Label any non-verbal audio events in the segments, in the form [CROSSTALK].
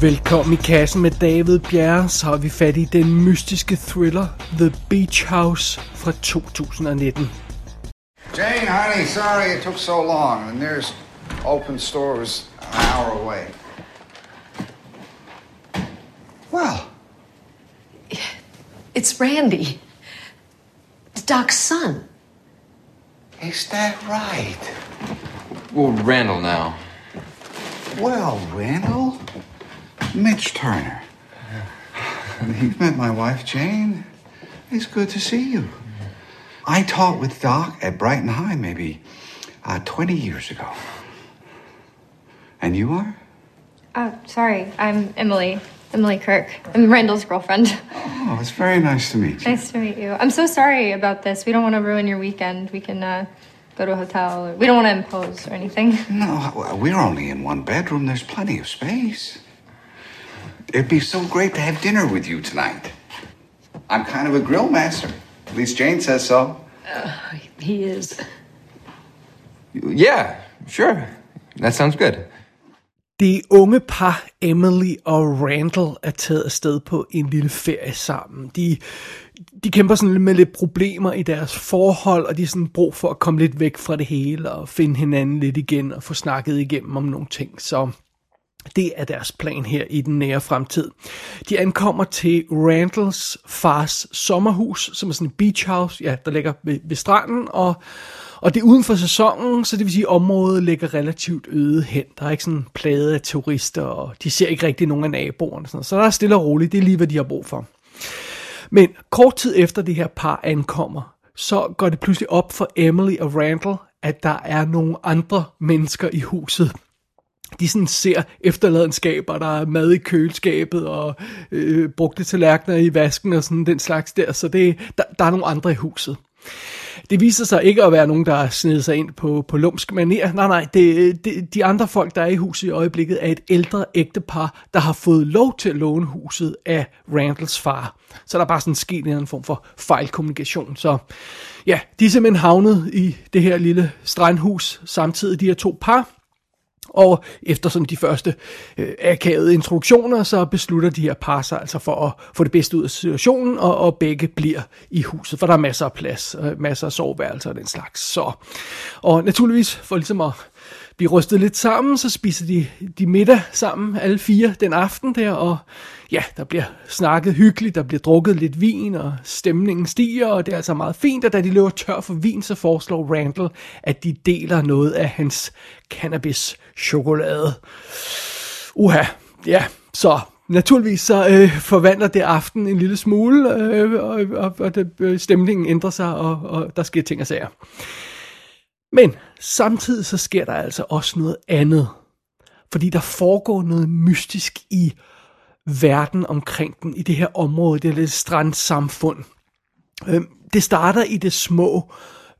Velkommen i kassen med David Bjerre, så har vi fat i den mystiske thriller The Beach House fra 2019. Jane, honey, sorry it took so long. The nearest open store was an hour away. Well, It's Randy. Doc's son. is that right? Well, Randall now. Well, Randall, Mitch Turner. You've met my wife, Jane. It's good to see you. I taught with Doc at Brighton High maybe uh, 20 years ago. And you are? Uh, sorry, I'm Emily. Emily Kirk. I'm Randall's girlfriend. Oh, it's very nice to meet you. Nice to meet you. I'm so sorry about this. We don't want to ruin your weekend. We can uh, go to a hotel. We don't want to impose or anything. No, we're only in one bedroom. There's plenty of space. It'd be so great to have dinner with you tonight. I'm kind of a grill master. At least Jane says so. He is. Yeah, sure. That sounds good. Det unge par Emily og Randall er taget afsted på en lille ferie sammen. De, de kæmper sådan lidt med lidt problemer i deres forhold, og de har sådan brug for at komme lidt væk fra det hele og finde hinanden lidt igen og få snakket igennem om nogle ting. Så det er deres plan her i den nære fremtid. De ankommer til Randalls fars sommerhus, som er sådan et beach house, ja, der ligger ved, ved stranden, og, og det er uden for sæsonen, så det vil sige, at området ligger relativt øde hen. Der er ikke sådan plade af turister, og de ser ikke rigtig nogen af naboerne. Sådan. Så der er stille og roligt, det er lige, hvad de har brug for. Men kort tid efter det her par ankommer, så går det pludselig op for Emily og Randall, at der er nogle andre mennesker i huset de sådan ser efterladenskaber, der er mad i køleskabet og øh, brugte tallerkener i vasken og sådan den slags der, så det, der, der er nogle andre i huset. Det viser sig ikke at være nogen, der er sig ind på, på lumsk maner. Nej, nej, det, det, de andre folk, der er i huset i øjeblikket, er et ældre ægtepar, der har fået lov til at låne huset af Randalls far. Så der er bare sådan sket en form for fejlkommunikation. Så ja, de er simpelthen havnet i det her lille strandhus samtidig, de her to par. Og efter sådan de første øh, akavede introduktioner, så beslutter de her par sig altså for at få det bedste ud af situationen, og, og begge bliver i huset, for der er masser af plads, og masser af soveværelser og den slags. Så, og naturligvis for ligesom at blive rystet lidt sammen, så spiser de, de middag sammen, alle fire, den aften der, og ja, der bliver snakket hyggeligt, der bliver drukket lidt vin, og stemningen stiger, og det er altså meget fint, og da de løber tør for vin, så foreslår Randall, at de deler noget af hans cannabis-chokolade. Uha, ja, så naturligvis så øh, forvandler det aften en lille smule, øh, og, og, og det, øh, stemningen ændrer sig, og, og der sker ting og sager. Men samtidig så sker der altså også noget andet. Fordi der foregår noget mystisk i verden omkring den, i det her område, det her lidt strandsamfund. Øhm, det starter i det små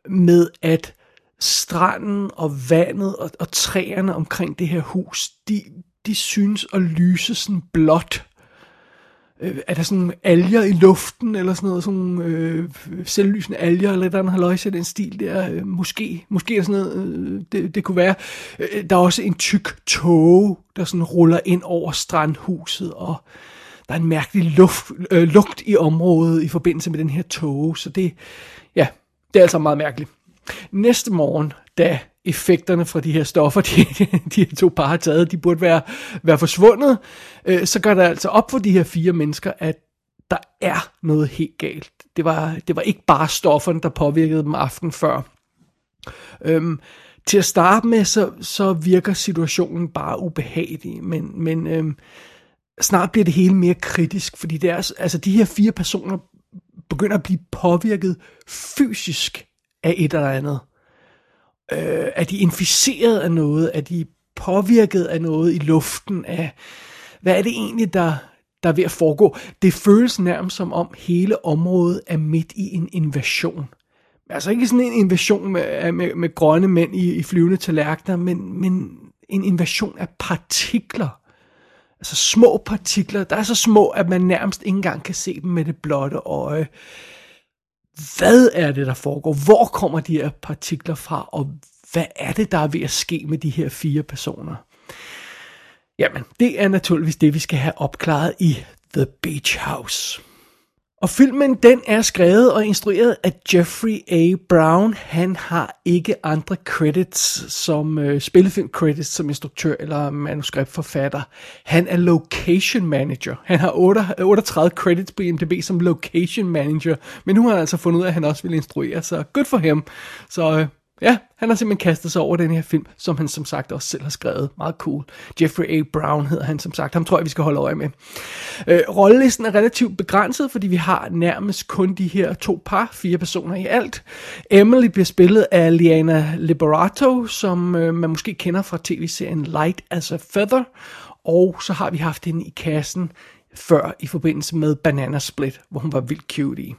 med, at stranden og vandet og, og træerne omkring det her hus, de, de synes at lyse sådan blåt. Øh, er der sådan alger i luften, eller sådan noget, sådan øh, selvlysende alger, eller der har løjse den stil der, øh, måske, måske er sådan noget, øh, det, det kunne være. Øh, der er også en tyk tåge, der sådan ruller ind over strandhuset, og der er en mærkelig luft, øh, lugt i området i forbindelse med den her tåge, så det, ja, det er altså meget mærkeligt. Næste morgen, da effekterne fra de her stoffer, [LAUGHS] de, de her to par har taget, de burde være, være forsvundet, øh, så gør det altså op for de her fire mennesker, at der er noget helt galt. Det var, det var ikke bare stofferne, der påvirkede dem aften før. Øhm, til at starte med, så, så virker situationen bare ubehagelig, men, men øhm, snart bliver det hele mere kritisk, fordi det er, altså de her fire personer begynder at blive påvirket fysisk af et eller andet. Øh, er de inficeret af noget? Er de påvirket af noget i luften? Af, hvad er det egentlig, der, der er ved at foregå? Det føles nærmest som om hele området er midt i en invasion. Altså ikke sådan en invasion med, med, med grønne mænd i, i flyvende tallerkener, men, men en invasion af partikler. Altså små partikler, der er så små, at man nærmest ikke engang kan se dem med det blotte øje. Hvad er det, der foregår? Hvor kommer de her partikler fra? Og hvad er det, der er ved at ske med de her fire personer? Jamen, det er naturligvis det, vi skal have opklaret i The Beach House. Og filmen, den er skrevet og instrueret af Jeffrey A. Brown. Han har ikke andre credits som øh, spillefilm credits som instruktør eller manuskriptforfatter. Han er location manager. Han har 8, 38 credits på IMDb som location manager, men nu har han altså fundet ud af, at han også vil instruere, så good for ham. Så øh, Ja, han har simpelthen kastet sig over den her film, som han som sagt også selv har skrevet. Meget cool. Jeffrey A. Brown hedder han som sagt. Ham tror jeg, vi skal holde øje med. Øh, rollelisten er relativt begrænset, fordi vi har nærmest kun de her to par, fire personer i alt. Emily bliver spillet af Liana Liberato, som øh, man måske kender fra tv-serien Light as a Feather. Og så har vi haft hende i kassen før i forbindelse med Banana Split, hvor hun var vildt cute i.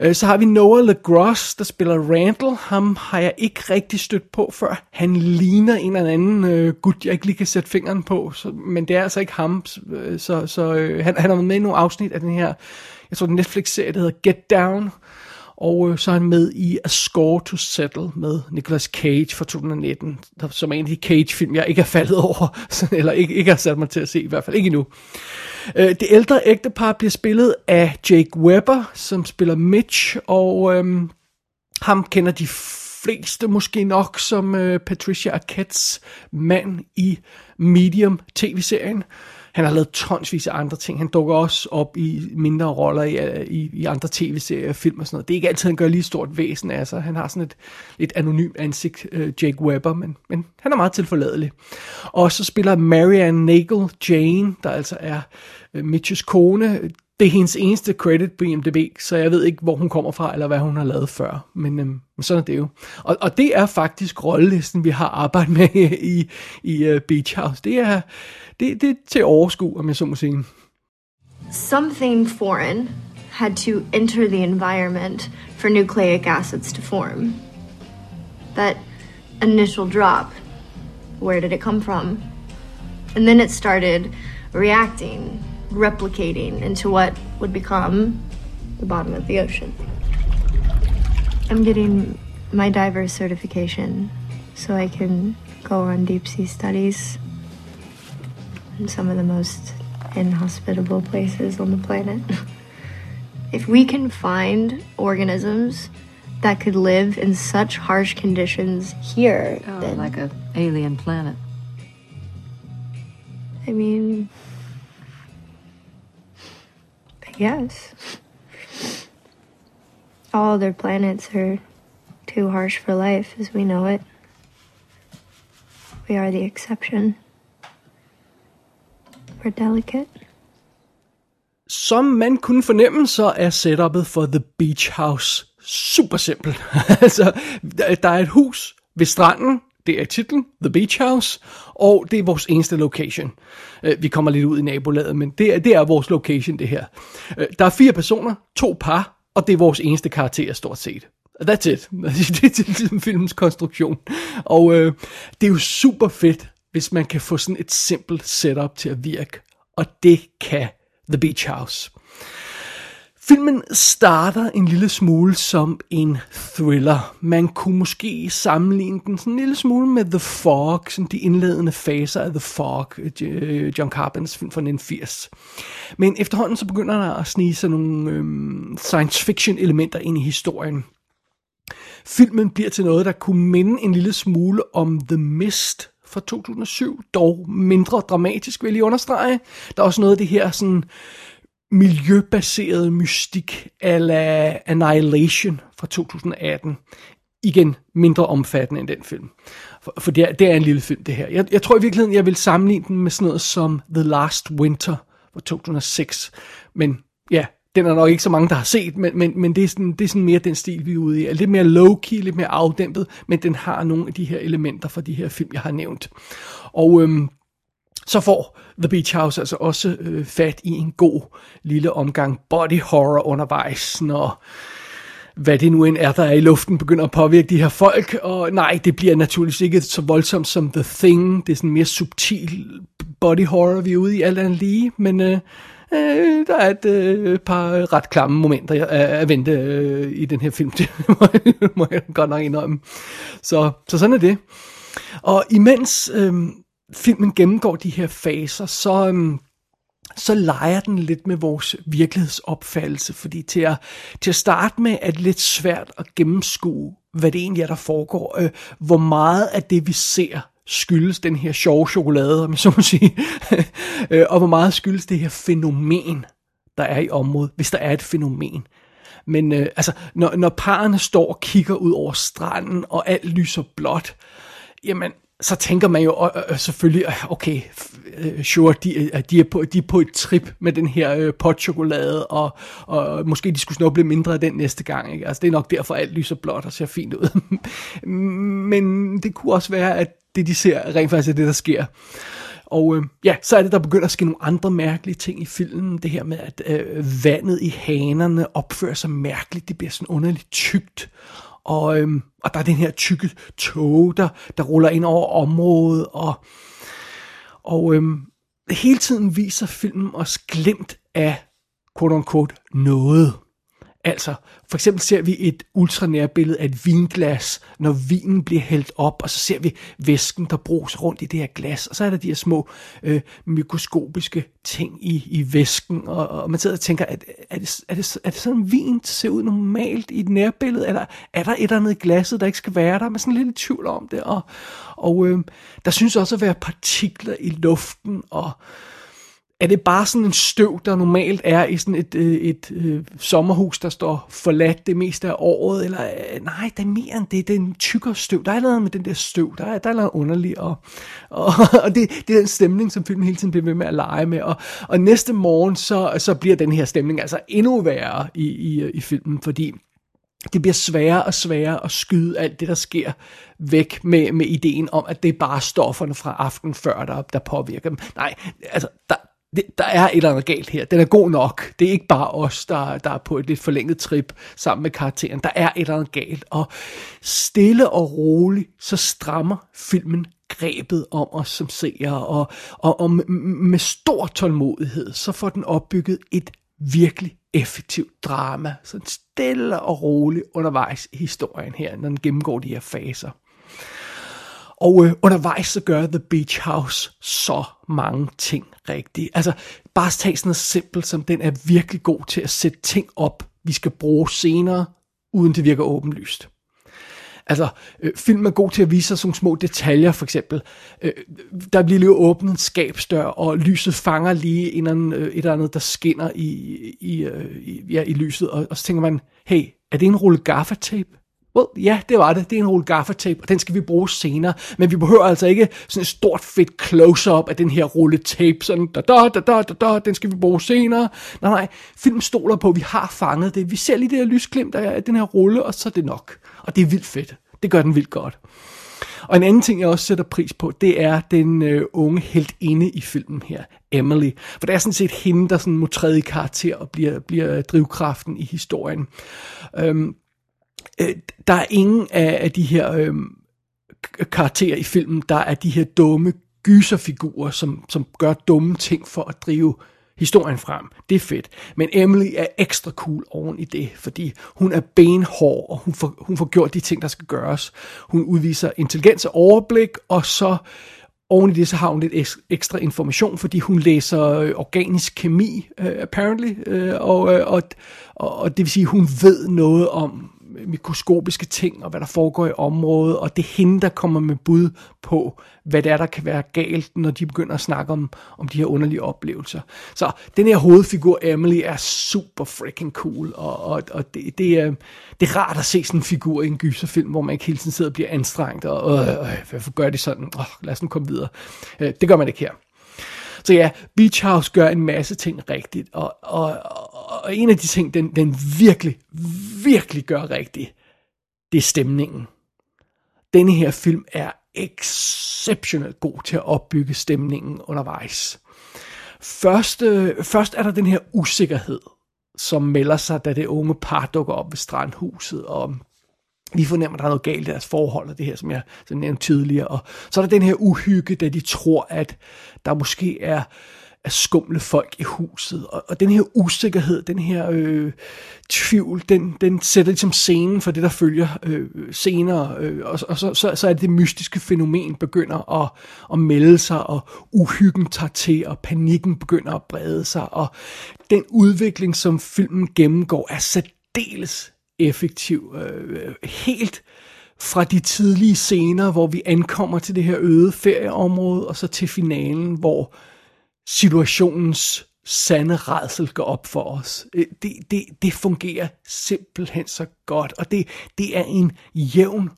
Øh, så har vi Noah LaGrosse, der spiller Randall. Ham har jeg ikke rigtig stødt på før. Han ligner en eller anden øh, gut, jeg ikke lige kan sætte fingeren på. Så, men det er altså ikke ham. Øh, så, så øh, han, han har været med i nogle afsnit af den her, jeg tror, Netflix-serie, der hedder Get Down. Og øh, så er han med i A Score to Settle med Nicolas Cage fra 2019, som er en af de Cage-film, jeg ikke er faldet [LAUGHS] over, eller ikke, ikke har sat mig til at se, i hvert fald ikke endnu. Øh, det ældre ægtepar bliver spillet af Jake Webber, som spiller Mitch, og øh, ham kender de fleste måske nok som øh, Patricia Arquettes mand i Medium tv-serien. Han har lavet tonsvis af andre ting. Han dukker også op i mindre roller i, i, i andre tv-serier, film og sådan noget. Det er ikke altid, han gør lige stort væsen af sig. Han har sådan et lidt anonymt ansigt, øh, Jake Webber, men, men han er meget tilforladelig. Og så spiller Marianne Nagel Jane, der altså er øh, uh, Mitches kone. Det er hendes eneste credit på IMDb, så jeg ved ikke, hvor hun kommer fra, eller hvad hun har lavet før. Men øhm, sådan er det jo. Og, og det er faktisk rollelisten, vi har arbejdet med [LAUGHS] i, i uh, Beach House. Det er, det, det er til overskue, om jeg så må sige. Something foreign had to enter the environment for nucleic acids to form. That initial drop, where did it come from? And then it started reacting, replicating into what would become the bottom of the ocean. I'm getting my diver certification so I can go on deep sea studies in some of the most inhospitable places on the planet. [LAUGHS] if we can find organisms that could live in such harsh conditions here, Oh, then like a alien planet. I mean, guess. All other planets are too harsh for life as we know it. We are the exception. We're delicate. Som man kunne fornemme, så er setupet for The Beach House super simpelt. [LAUGHS] altså, der der er et hus ved stranden, det er titlen, The Beach House, og det er vores eneste location. Øh, vi kommer lidt ud i nabolaget, men det er, det er vores location, det her. Øh, der er fire personer, to par, og det er vores eneste karakter, stort set. That's it. [LAUGHS] Det er ligesom filmens konstruktion. Og øh, det er jo super fedt, hvis man kan få sådan et simpelt setup til at virke. Og det kan The Beach House. Filmen starter en lille smule som en thriller. Man kunne måske sammenligne den sådan en lille smule med The Fog, sådan de indledende faser af The Fog, øh, John Carpenters film fra 1980. Men efterhånden så begynder der at snige sig nogle øhm, science fiction elementer ind i historien. Filmen bliver til noget, der kunne minde en lille smule om The Mist fra 2007, dog mindre dramatisk, vil jeg lige understrege. Der er også noget af det her sådan miljøbaseret mystik ala Annihilation fra 2018. Igen mindre omfattende end den film. For, for det, er, det er en lille film, det her. Jeg, jeg tror i virkeligheden, jeg vil sammenligne den med sådan noget som The Last Winter fra 2006. Men ja, den er nok ikke så mange, der har set, men, men, men det, er sådan, det er sådan mere den stil, vi er ude i. Lidt mere low-key, lidt mere afdæmpet, men den har nogle af de her elementer fra de her film, jeg har nævnt. Og øhm, så får The Beach House altså også øh, fat i en god lille omgang body horror undervejs, når hvad det nu end er, der er i luften, begynder at påvirke de her folk. Og nej, det bliver naturligvis ikke så voldsomt som The Thing. Det er sådan mere subtil body horror, vi er ude i alt andet lige. Men øh, øh, der er et øh, par ret klamme momenter at, øh, at vente øh, i den her film. [LAUGHS] Det må jeg, må jeg godt nok indrømme. Så, så sådan er det. Og imens... Øh, filmen gennemgår de her faser, så, øhm, så leger den lidt med vores virkelighedsopfattelse, fordi til at, til at starte med er det lidt svært at gennemskue, hvad det egentlig er, der foregår. Øh, hvor meget af det, vi ser, skyldes den her sjove chokolade, om jeg så må sige, [LAUGHS] øh, og hvor meget skyldes det her fænomen, der er i området, hvis der er et fænomen. Men øh, altså, når, når parerne står og kigger ud over stranden, og alt lyser blåt, jamen, så tænker man jo ah, øh, selvfølgelig, okay, sure, de, øh, de, er på, de er på et trip med den her øh, potchokolade, og, og måske de skulle snuble mindre af den næste gang. Ikke? Altså, det er nok derfor, alt lyser blåt og ser fint ud. [LAUGHS] Men det kunne også være, at det, de ser, rent faktisk er det, der sker. Og øh, ja, så er det, der begynder at ske nogle andre mærkelige ting i filmen. Det her med, at øh, vandet i hanerne opfører sig mærkeligt. Det bliver sådan underligt tykt. Og, øhm, og der er den her tykke tog, der, der ruller ind over området, og, og øhm, hele tiden viser filmen os glemt af, quote unquote, noget. Altså, for eksempel ser vi et ultranærbillede af et vinglas, når vinen bliver hældt op, og så ser vi væsken, der bruges rundt i det her glas, og så er der de her små øh, mikroskopiske ting i, i væsken, og, og man sidder og tænker, er, er, det, er, det, er det sådan, vin ser ud normalt i et nærbillede, eller er der et eller andet i glasset, der ikke skal være der? Man er sådan lidt i tvivl om det, og, og øh, der synes også at være partikler i luften, og er det bare sådan en støv, der normalt er i sådan et, øh, et, et, et sommerhus, der står forladt det meste af året? Eller øh, nej, det er mere end det. Det er en tykkere støv. Der er noget med den der støv. Der er, der er noget underligt. Og, og, [LAUGHS] og det, det er den stemning, som filmen hele tiden bliver ved med at lege med. Og, og næste morgen, så, så bliver den her stemning altså endnu værre i, i, i filmen, fordi det bliver sværere og sværere at skyde alt det, der sker væk med, med ideen om, at det er bare stofferne fra aften før, der, der påvirker dem. Nej, altså, der, det, der er et eller andet galt her. Den er god nok. Det er ikke bare os, der, der er på et lidt forlænget trip sammen med karakteren. Der er et eller andet galt. Og stille og roligt, så strammer filmen grebet om os som seere. Og, og, og med stor tålmodighed, så får den opbygget et virkelig effektivt drama. Så stille og roligt undervejs i historien her, når den gennemgår de her faser. Og øh, undervejs så gør The Beach House så mange ting rigtigt. Altså bare tage sådan noget simpelt som den er virkelig god til at sætte ting op, vi skal bruge senere, uden det virker åbenlyst. Altså, øh, film er god til at vise sig sådan små detaljer, for eksempel. Øh, der bliver lige åbnet en skabsdør, og lyset fanger lige en øh, et eller andet, der skinner i, i, øh, i, ja, i lyset, og, og så tænker man, hey, er det en rulle gaffatape? Well, ja, det var det. Det er en rulle gaffatape, og den skal vi bruge senere. Men vi behøver altså ikke sådan et stort fedt close-up af den her rulle tape. Sådan, da, da, da, da, da, da, den skal vi bruge senere. Nej, nej. Film stoler på, at vi har fanget det. Vi ser lige det her lysglimt af den her rulle, og så er det nok. Og det er vildt fedt. Det gør den vildt godt. Og en anden ting, jeg også sætter pris på, det er den øh, unge helt inde i filmen her, Emily. For det er sådan set hende, der sådan må træde i karakter og bliver, bliver drivkraften i historien. Øhm, øh, der er ingen af, af de her øh, karakterer i filmen, der er de her dumme gyserfigurer, som, som gør dumme ting for at drive historien frem. Det er fedt. Men Emily er ekstra cool oven i det, fordi hun er benhård, og hun får, hun får gjort de ting, der skal gøres. Hun udviser intelligens og overblik, og så oven i det, så har hun lidt ekstra information, fordi hun læser øh, organisk kemi, uh, apparently, uh, og, uh, og, og, og det vil sige, hun ved noget om mikroskopiske ting, og hvad der foregår i området, og det er hende, der kommer med bud på, hvad det er, der kan være galt, når de begynder at snakke om, om de her underlige oplevelser. Så den her hovedfigur, Emily, er super freaking cool, og, og, og det, det, er, det er rart at se sådan en figur i en gyserfilm, hvor man ikke hele tiden sidder og bliver anstrengt, og øh, øh, hvorfor gør de sådan? Oh, lad os nu komme videre. Øh, det gør man ikke her. Så ja, Beach House gør en masse ting rigtigt, og, og, og en af de ting, den, den virkelig, virkelig gør rigtigt, det er stemningen. Denne her film er exceptionelt god til at opbygge stemningen undervejs. Først, øh, først er der den her usikkerhed, som melder sig, da det unge par dukker op ved strandhuset, og vi fornemmer, at der er noget galt i deres forhold, og det her, som jeg så nævnte tidligere. Og så er der den her uhygge, da de tror, at der måske er af skumle folk i huset. Og, og den her usikkerhed, den her øh, tvivl, den, den sætter ligesom scenen for det, der følger øh, senere. Øh, og og så, så, så er det det mystiske fænomen begynder at, at melde sig, og uhyggen tager til, og panikken begynder at brede sig. Og den udvikling, som filmen gennemgår, er særdeles effektiv. Øh, helt fra de tidlige scener, hvor vi ankommer til det her øde ferieområde, og så til finalen, hvor situationens sande redsel går op for os. Øh, det, det, det fungerer simpelthen så godt, og det, det er en jævn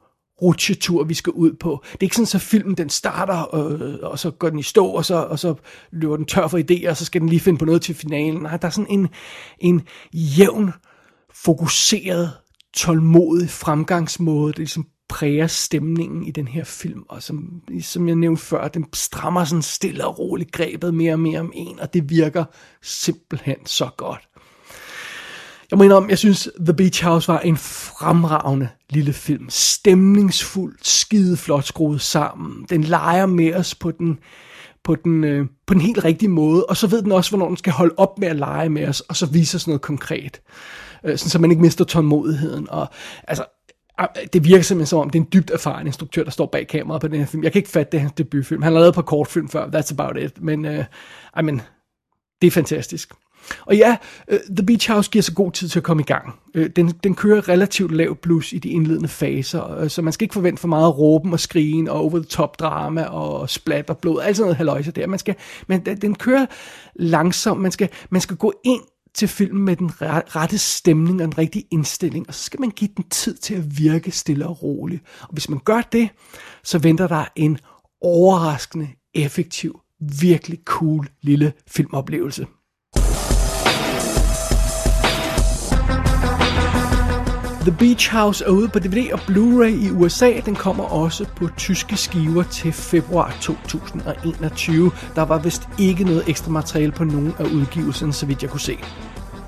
rutsjetur, vi skal ud på. Det er ikke sådan, at filmen den starter, og, og så går den i stå, og så, og så løber den tør for idéer, og så skal den lige finde på noget til finalen. Nej, der er sådan en, en jævn, fokuseret, tålmodig fremgangsmåde, det ligesom præger stemningen i den her film, og som, som jeg nævnte før, den strammer sådan stille og roligt grebet mere og mere om en, og det virker simpelthen så godt. Jeg mener om, jeg synes The Beach House var en fremragende lille film. Stemningsfuld, skide flot skruet sammen. Den leger med os på den, på den, øh, på den helt rigtige måde, og så ved den også, hvornår den skal holde op med at lege med os, og så vise os noget konkret. Øh, sådan, så man ikke mister tålmodigheden. Og, altså, det virker simpelthen som om, det er en dybt erfaren instruktør, der står bag kameraet på den her film. Jeg kan ikke fatte, det er hans debutfilm. Han har lavet et par kortfilm før, that's about it. Men, øh, I mean, det er fantastisk. Og ja, øh, The Beach House giver sig god tid til at komme i gang. Øh, den, den kører relativt lav blues i de indledende faser, øh, så man skal ikke forvente for meget råben og skrigen og over-the-top drama og splat og blod, alt sådan noget haløjse der. Man skal, men den kører langsomt, man skal, man skal gå ind til filmen med den rette stemning og den rigtige indstilling, og så skal man give den tid til at virke stille og roligt. Og hvis man gør det, så venter der en overraskende, effektiv, virkelig cool lille filmoplevelse. The Beach House er ude på DVD og Blu-ray i USA. Den kommer også på tyske skiver til februar 2021. Der var vist ikke noget ekstra materiale på nogen af udgivelserne, så vidt jeg kunne se.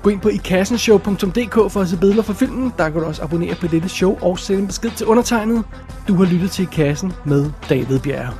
Gå ind på ikassenshow.dk for at se billeder fra filmen. Der kan du også abonnere på dette show og sende en besked til undertegnet. Du har lyttet til I Kassen med David Bjerre.